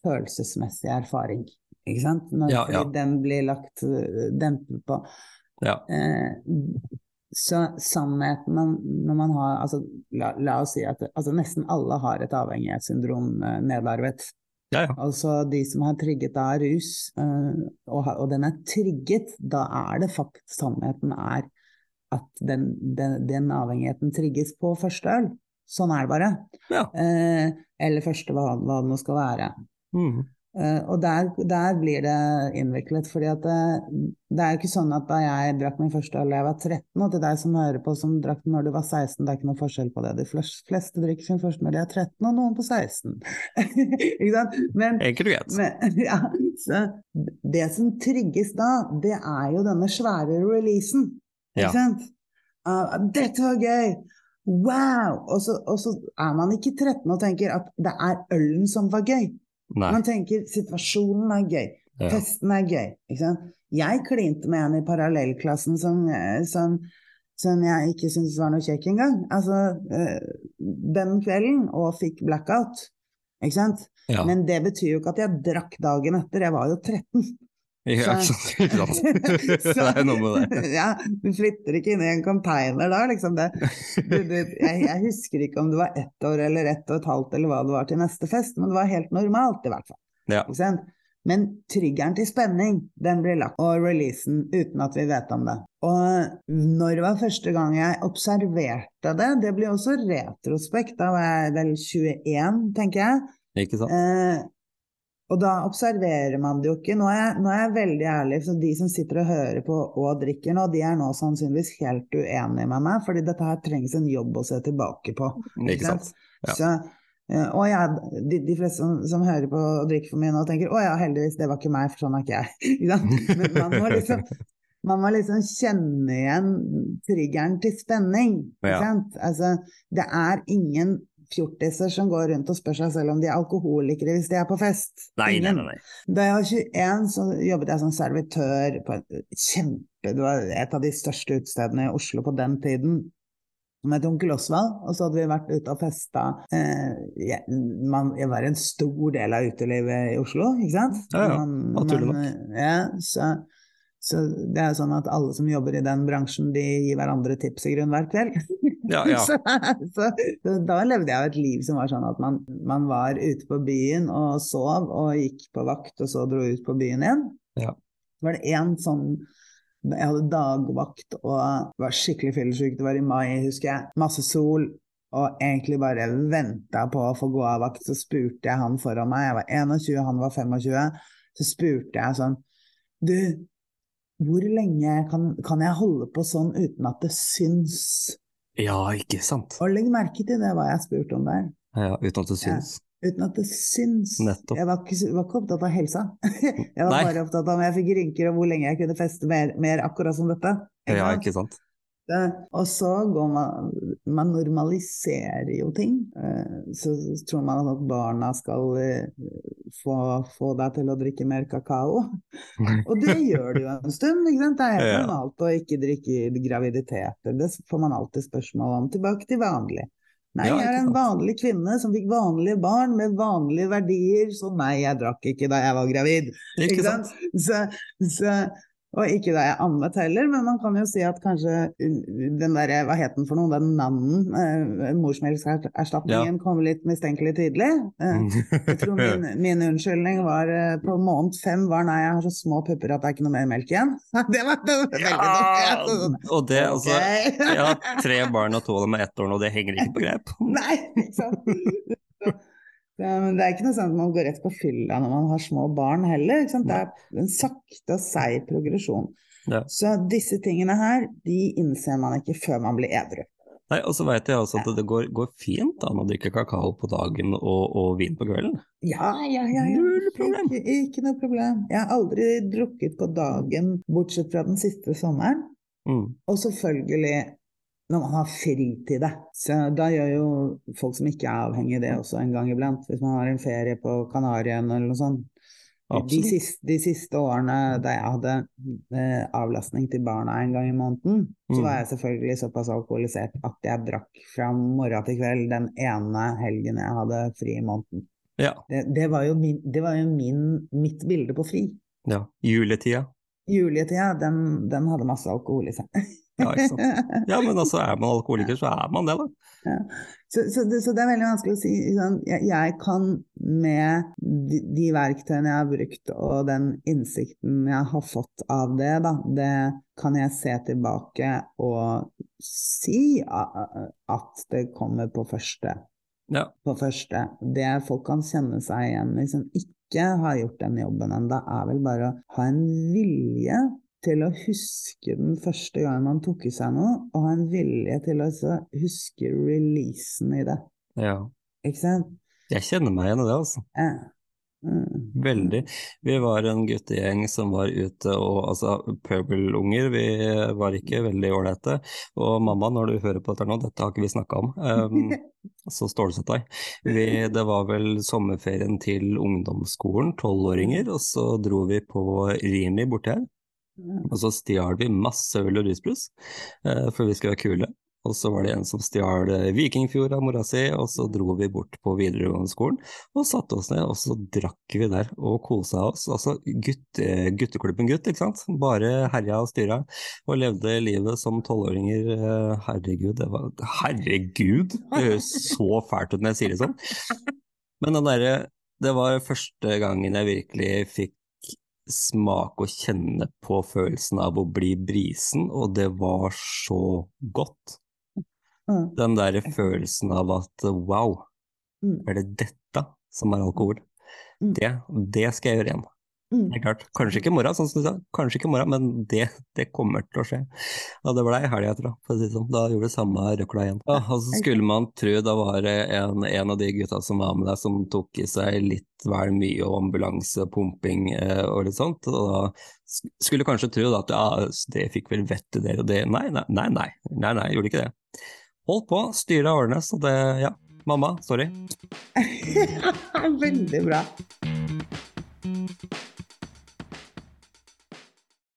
følelsesmessig erfaring. Ikke sant? Når ja, ja. den blir lagt uh, dempet på. Ja. Eh, så sannheten når man har altså, la, la, oss si at altså, nesten alle har et avhengighetssyndrom nedarvet. Ja, ja. Altså de som har trigget av rus, og, og, den er trigget, da er det faktisk sannheten er at den, den, den, avhengigheten trigges på første øl. Sånn er det bare. Ja. Eh, eller første, hva, hva det nå skal være. Mm. Uh, og der, der, blir det innviklet. fordi at det, eh, det er jo ikke sånn at da jeg drakk min første øl da jeg var 13, og til deg som hører på som drakk den når du var 16, det er ikke noe forskjell på det. De fleste drikker sin første når de er 13, og noen på 16. ikke sant? Men, Enkelt og greit. Ja, det som trigges da, det er jo denne svære releasen. Ikke sant? Uh, dette var gøy! Wow! Og så, og så er man ikke 13 og tenker at det er ølen som var gøy. Nei. Man tenker situasjonen er gøy, ja. festen er gøy. Ikke sant? Jeg klinte med en i parallellklassen som, eh, som, som jeg ikke syntes var noe kjekk engang. Altså, øh, den kvelden, og fikk blackout. Ikke sant? Ja. Men det betyr jo ikke at jeg drakk dagen etter, jeg var jo 13. Ja, sant. Ikke sant. det er noe med det. Ja, du flytter ikke inn i en container da, liksom. Det, du, du, jeg, jeg, husker ikke om det var ett år eller ett og et halvt eller hva det var til neste fest, men det var helt normalt i hvert fall. Ja. Men triggeren til spenning, den blir lagt, og releasen uten at vi vet om det. Og når det var første gang jeg observerte det, det blir også retrospekt, da var jeg vel 21, tenker jeg. Ikke sant. Eh, og da observerer man det jo ikke. Nå er, jeg, nå er jeg veldig ærlig, så de som sitter og hører på og drikker nå, de er nå sannsynligvis helt uenige med meg, fordi dette her trengs en jobb å se tilbake på. Ikke sant? Ja. Så, og jeg, de, de fleste som, som, hører på og drikker for mye nå, tenker å ja, heldigvis, det var ikke meg, for sånn er ikke jeg. Men man må liksom, man må liksom kjenne igjen triggeren til spenning. Ja. Altså, det er ingen fjortiser som går rundt og spør seg selv om de er alkoholikere hvis de er på fest. Nei, nei, nei, nei. Da jeg var 21, så jobbet jeg som servitør på et kjempe Det var et av de største utestedene i Oslo på den tiden. med et Onkel Osvald, og så hadde vi vært ute og festa. Eh, jeg, man, jeg var en stor del av utelivet i Oslo, ikke sant? Ja, ja. Naturlig nok. Ja, så så det er sånn at alle som jobber i den bransjen, de gir hverandre tips i grunn hver kveld. Ja, ja. så, så, da levde jeg jo et liv som var sånn at man, man, var ute på byen og sov og gikk på vakt, og så dro ut på byen igjen. Ja. Så var det én sånn Jeg hadde dagvakt og var skikkelig fyllesyk. Det var i mai, husker jeg. Masse sol. Og egentlig bare venta på å få gå av vakt. Så spurte jeg han foran meg, jeg var 21, han var 25. Så spurte jeg sånn Du, hvor lenge kan, kan, jeg holde på sånn uten at det syns? Ja, ikke sant. Og legg merke til det hva jeg spurte om der. Ja, uten at det syns. Ja, uten at det syns. Nettopp. Jeg var ikke, var ikke opptatt av helsa. Jeg var Nei. bare opptatt av om jeg fikk rynker og hvor lenge jeg kunne feste mer, mer akkurat som dette. Ja, ikke sant. Og så går man Man normaliserer jo ting. Eh, så tror man at barna skal eh, få, få deg til å drikke mer kakao. Og det gjør du jo en stund. Ikke sant? Det er helt normalt å ikke drikke graviditeter. Det får man alltid spørsmål om. Tilbake til vanlig. Nei, jeg er en vanlig kvinne som fikk vanlige barn med vanlige verdier, så nei, jeg drakk ikke da jeg var gravid. Ikke, sant? Så, så, og ikke da jeg ammet heller, men man kan jo si at kanskje den der, hva het den for noe, den nannen, eh, morsmelkerstatningen, ja. kom litt mistenkelig tidlig. Eh, jeg tror min, min, unnskyldning var eh, på måned fem var nei, jeg har så små pupper at det er ikke noe mer melk igjen. det var, det veldig ja, dumt. Og det, altså, jeg har tre barn og to av dem er ett år nå, det henger ikke på grep. nei, ikke sant. Men det er ikke noe sånn at man går rett på fylla når man har små barn heller. Det er en sakte og seig progresjon. Ja. Så disse tingene her, de innser man ikke før man blir edru. Nei, Og så veit jeg også at det går, går fint an å drikke kakao på dagen og, og vin på kvelden. Ja, ja, ja. ja. Null problem. Ikke, ikke noe problem. Jeg har aldri drukket på dagen, bortsett fra den siste sommeren. Mm. Og selvfølgelig når man har fri til det. Så da gjør jo folk som ikke er avhengig det også en gang iblant. Hvis man har en ferie på Kanariøyene eller noe sånt. De siste, de siste årene da jeg hadde eh, avlastning til barna en gang i måneden, så Mm. var jeg selvfølgelig såpass alkoholisert at jeg drakk fra morgen til kveld den ene helgen jeg hadde fri i måneden. Ja. Det, det var jo, min, det var jo min, mitt bilde på fri. ja. Juletida. Juletida, den, den hadde masse alkohol i seg. Ja, ikke sant. Ja, men altså, er man alkoholiker, så er man det, da. Så, så, det, så det er veldig vanskelig å si. Sånn. Jeg, jeg kan med de, de verktøyene jeg har brukt og den innsikten jeg har fått av det, da, det kan jeg se tilbake og si at det kommer på første. Ja. På første. Det folk kan kjenne seg igjen i som ikke har gjort den jobben ennå, er vel bare å ha en vilje til å huske den første gangen man tok i seg noe, og ha en vilje til å huske releasen i det. ja. Ikke sant? Jeg kjenner meg igjen i det, altså. Ja. Mm. Veldig. Vi var en guttegjeng som var ute og altså pøbelunger, vi var ikke veldig ålreite. Og mamma, når du hører på dette nå, dette har ikke vi snakka om, um, så stålsett deg. Vi, det var vel sommerferien til ungdomsskolen, tolvåringer, og så dro vi på Rimi borti her. Og så stjal vi masse øl og rusbrus, eh, for vi skulle være kule. Og så var det en som stjal eh, Vikingfjord av mora si, og så dro vi bort på videregående skolen og satte oss ned, og så drakk vi der og kosa oss. Altså gutt, gutteklubben gutt, ikke sant. Bare herja og styra og levde livet som tolvåringer. Eh, Herregud, det var Herregud! Det høres så fælt ut når jeg sier det sånn. Men den derre Det var første gangen jeg virkelig fikk smake og kjenne på følelsen av å bli brisen, og det var så godt. Mm. Den der følelsen av at wow, Mm. er det dette som er alkohol? Mm. Det, det skal jeg gjøre igjen. Mm. Det er klart. Kanskje ikke i morgen, sånn som du sa. Kanskje ikke i morgen, men det, det kommer til å skje. Ja, det ble i helga, tror jeg, for å si det sånn. Da gjorde det samme røkla igjen. Ja, og så skulle man tro da var det en, en av de gutta som var med deg, som tok i seg litt vel mye og ambulanse, pumping eh, og litt sånt. Og da sk- skulle kanskje tro da at ja, det fikk vel vettet dere, og det Nei, nei, nei, nei, nei, nei, gjorde ikke det. Holdt på, styra årene, så det Ja. Mamma, sorry. Veldig bra.